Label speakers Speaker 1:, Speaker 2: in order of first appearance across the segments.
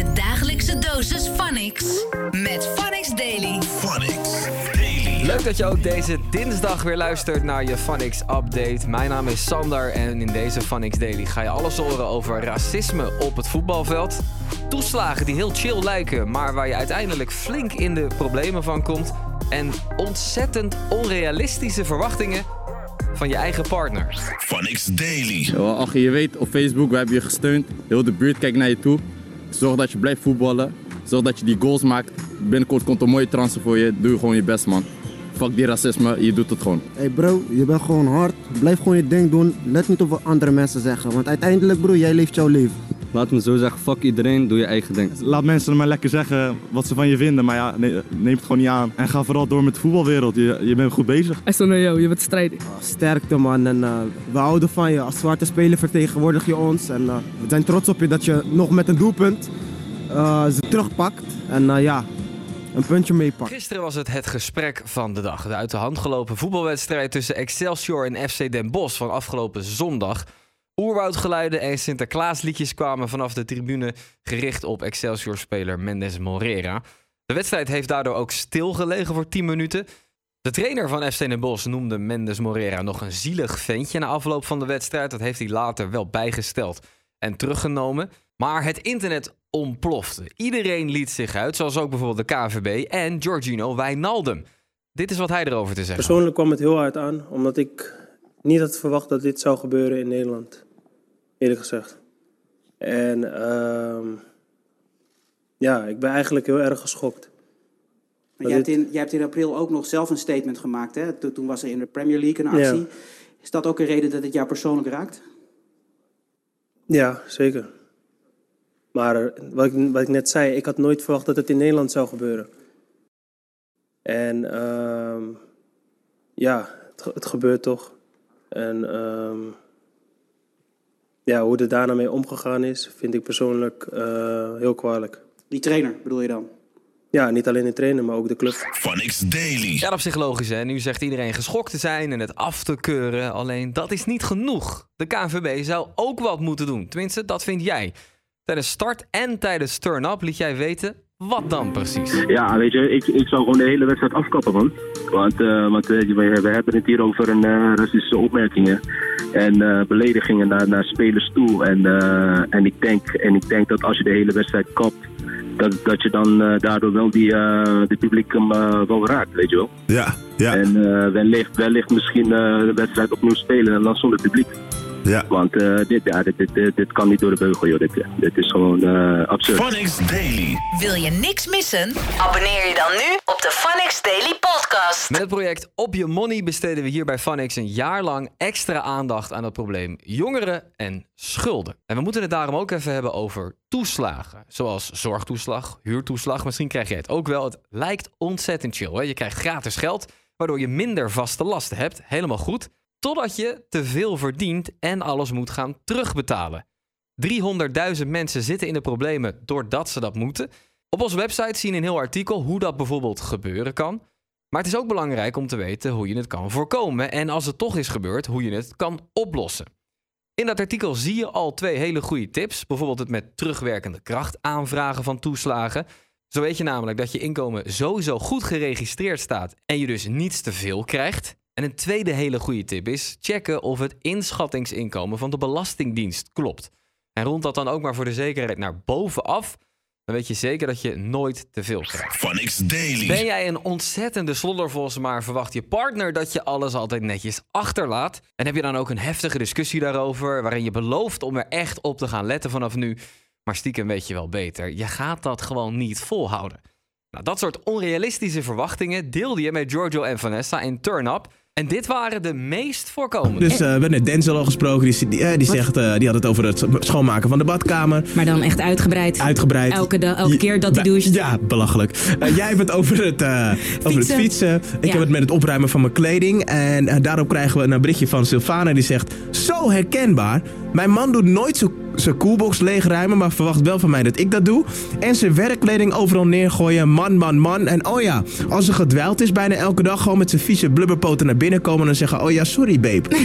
Speaker 1: Je dagelijkse dosis Phonix. Met Phonix Daily.
Speaker 2: Phonics Daily.
Speaker 3: Leuk dat je ook deze dinsdag weer luistert naar je Phonix Update. Mijn naam is Sander en in deze Phonix Daily ga je alles horen over racisme op het voetbalveld. Toeslagen die heel chill lijken, maar waar je uiteindelijk flink in de problemen van komt. En ontzettend onrealistische verwachtingen van je eigen partner.
Speaker 2: Phonics Daily.
Speaker 4: Ach, je weet, op Facebook, we hebben je gesteund. Heel de buurt kijkt naar je toe. Zorg dat je blijft voetballen. Zorg dat je die goals maakt. Binnenkort komt een mooie transfer voor je. Doe gewoon je best, man. Fuck die racisme, je doet het gewoon.
Speaker 5: Hey bro, je bent gewoon hard. Blijf gewoon je ding doen. Let niet op wat andere mensen zeggen. Want uiteindelijk bro, jij leeft jouw leven.
Speaker 6: Laat me zo zeggen, fuck iedereen, doe je eigen ding.
Speaker 7: Laat mensen maar lekker zeggen wat ze van je vinden, maar ja, ne- neem het gewoon niet aan. En ga vooral door met de voetbalwereld, je, je bent goed bezig.
Speaker 8: Hij stond naar jou, je bent strijden.
Speaker 5: Sterkte man en eh, we houden van je. Als zwarte speler vertegenwoordig je ons. En eh, we zijn trots op je dat je nog met een doelpunt eh, ze terugpakt. En eh, ja, een puntje meepakt.
Speaker 3: Gisteren was het het gesprek van de dag. De uit de hand gelopen voetbalwedstrijd tussen Excelsior en FC Den Bosch van afgelopen zondag. Oerwoudgeluiden en Sinterklaasliedjes kwamen vanaf de tribune gericht op Excelsior-speler Mendes Morera. De wedstrijd heeft daardoor ook stilgelegen voor 10 minuten. De trainer van FC Den Bosch noemde Mendes Morera nog een zielig ventje na afloop van de wedstrijd. Dat heeft hij later wel bijgesteld en teruggenomen. Maar het internet ontplofte. Iedereen liet zich uit, zoals ook bijvoorbeeld de KVB en Giorgino Wijnaldum. Dit is wat hij erover te zeggen.
Speaker 9: Persoonlijk kwam het heel hard aan, omdat ik niet had verwacht dat dit zou gebeuren in Nederland. Eerlijk gezegd. En ehm, ja, ik ben eigenlijk heel erg geschokt.
Speaker 10: Maar jij, hebt in, jij hebt in april ook nog zelf een statement gemaakt. Hè? Toen, toen was er in de Premier League een actie.
Speaker 9: Ja.
Speaker 10: Is dat ook een reden dat het jou persoonlijk raakt?
Speaker 9: Ja, zeker. Maar eh, wat ik, wat ik net zei, ik had nooit verwacht dat het in Nederland zou gebeuren. En ehm, ja, het gebeurt toch. En ehm, ja, hoe er daarna mee omgegaan is, vind ik persoonlijk eh, heel kwalijk.
Speaker 10: Die trainer bedoel je dan?
Speaker 9: Ja, niet alleen de trainer, maar ook de club.
Speaker 2: Phonics Daily.
Speaker 3: Ja, op zich logisch hè. Nu zegt iedereen geschokt te zijn en het af te keuren. Alleen dat is niet genoeg. De KNVB zou ook wat moeten doen. Tenminste, dat vind jij. Tijdens start en tijdens turn-up liet jij weten wat dan precies.
Speaker 11: Ja, weet je, ik, ik zou gewoon de hele wedstrijd afkappen, man. Want, eh, want eh, we, we hebben het hier over een eh, racistische opmerkingen en eh, beledigingen naar, naar spelers toe. En, eh, en, ik denk, en ik denk dat als je de hele wedstrijd kapt, dat, dat je dan eh, daardoor wel die, eh de publiek eh, wel raakt, weet je wel.
Speaker 2: Ja, ja,
Speaker 11: En eh, wellicht, wellicht misschien eh, de wedstrijd opnieuw spelen en dan zonder publiek.
Speaker 2: ja.
Speaker 11: Want eh, dit, ja, dit, dit, dit, dit kan niet door de beugel, joh. Dit, dit is gewoon eh, absurd.
Speaker 2: Phonics Daily.
Speaker 1: Wil je niks missen? Abonneer je dan nu op de Phonix Daily.
Speaker 3: Met het project Op Je Money besteden we hier bij Funix een jaar lang extra aandacht aan het probleem jongeren en schulden. En we moeten het daarom ook even hebben over toeslagen. Zoals zorgtoeslag, huurtoeslag. Misschien krijg jij het ook wel. Het lijkt ontzettend chill. Hè? Je krijgt gratis geld, waardoor je minder vaste lasten hebt. Helemaal goed. Totdat je te veel verdient en alles moet gaan terugbetalen. 300.000 mensen zitten in de problemen doordat ze dat moeten. Op onze website zien een heel artikel hoe dat bijvoorbeeld gebeuren kan. Maar het is ook belangrijk om te weten hoe je het kan voorkomen en als het toch is gebeurd, hoe je het kan oplossen. In dat artikel zie je al twee hele goede tips. Bijvoorbeeld het met terugwerkende kracht aanvragen van toeslagen. Zo weet je namelijk dat je inkomen sowieso goed geregistreerd staat en je dus niets te veel krijgt. En een tweede hele goede tip is checken of het inschattingsinkomen van de Belastingdienst klopt. En rond dat dan ook maar voor de zekerheid naar bovenaf. Dan weet je zeker dat je nooit te veel krijgt.
Speaker 2: Daily.
Speaker 3: Ben jij een ontzettende sloddervos, maar verwacht je partner dat je alles altijd netjes achterlaat? En heb je dan ook een heftige discussie daarover, waarin je belooft om er echt op te gaan letten vanaf nu? Maar stiekem weet je wel beter, je gaat dat gewoon niet volhouden. Nou, dat soort onrealistische verwachtingen deelde je met Giorgio en Vanessa in Turn Up. En dit waren de meest voorkomende.
Speaker 12: Dus eh, we hebben net Denzel al gesproken. Die, die, eh, die, zegt, eh, die had het over het schoonmaken van de badkamer.
Speaker 8: Maar dan echt uitgebreid.
Speaker 12: Uitgebreid.
Speaker 8: Elke, elke keer dat hij doucht.
Speaker 12: Ja, belachelijk. Jij hebt het over het, eh, over het fietsen. Ik
Speaker 8: Ja.
Speaker 12: heb het met het opruimen van mijn kleding. En daarop krijgen we een berichtje van Sylvana. Die zegt, zo herkenbaar. Mijn man doet nooit zo, zijn coolbox leegruimen, maar verwacht wel van mij dat ik dat doe. En zijn werkkleding overal neergooien. Man, man, man. En oh ja, als er gedwijld is bijna elke dag, gewoon met zijn vieze blubberpoten naar binnen komen en zeggen: Oh ja, sorry, babe.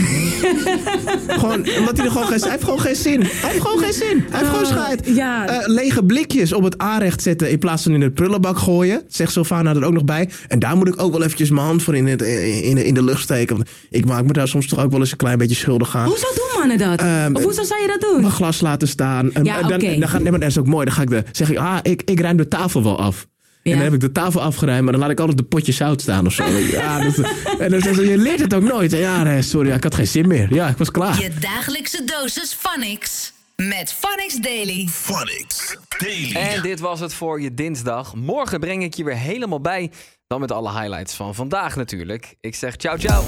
Speaker 12: gewoon, omdat hij er gewoon geen, hij heeft gewoon geen zin. Hij heeft gewoon geen zin. Hij heeft gewoon scheid.
Speaker 8: ja.
Speaker 12: Eh, lege blikjes op het aanrecht zetten in plaats van in de prullenbak gooien. Zegt Sylvana er ook nog bij. En daar moet ik ook wel eventjes mijn hand voor in, het, in, de, in de lucht steken. Want ik maak me daar soms toch ook wel eens een klein beetje schuldig aan.
Speaker 8: Hoezo doen mannen dat? Of hoezo zou je dat doen?
Speaker 12: Mijn glas laten staan. En,
Speaker 8: Ja,
Speaker 12: en dan, dan gaat, nee, maar dat is ook mooi. Dan ga ik de, zeg ik, ah, ik, ik ruim de tafel wel af. En dan heb ik de tafel afgeruimd, maar dan laat ik altijd de potje zout staan of zo. Ja, dat, en dan zeggen ze, je leert het ook nooit. Ja, nee, sorry, ik had geen zin meer. Ja, ik was klaar.
Speaker 1: Je dagelijkse dosis Phonics. Met Phonics Daily.
Speaker 2: Phonics Daily.
Speaker 3: En dit was het voor je dinsdag. Morgen breng ik je weer helemaal bij. Dan met alle highlights van vandaag natuurlijk. Ik zeg ciao ciao.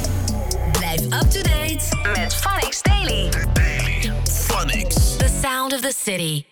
Speaker 1: Blijf up to date met Phonics Daily.
Speaker 2: Phonics.
Speaker 1: The sound of the city.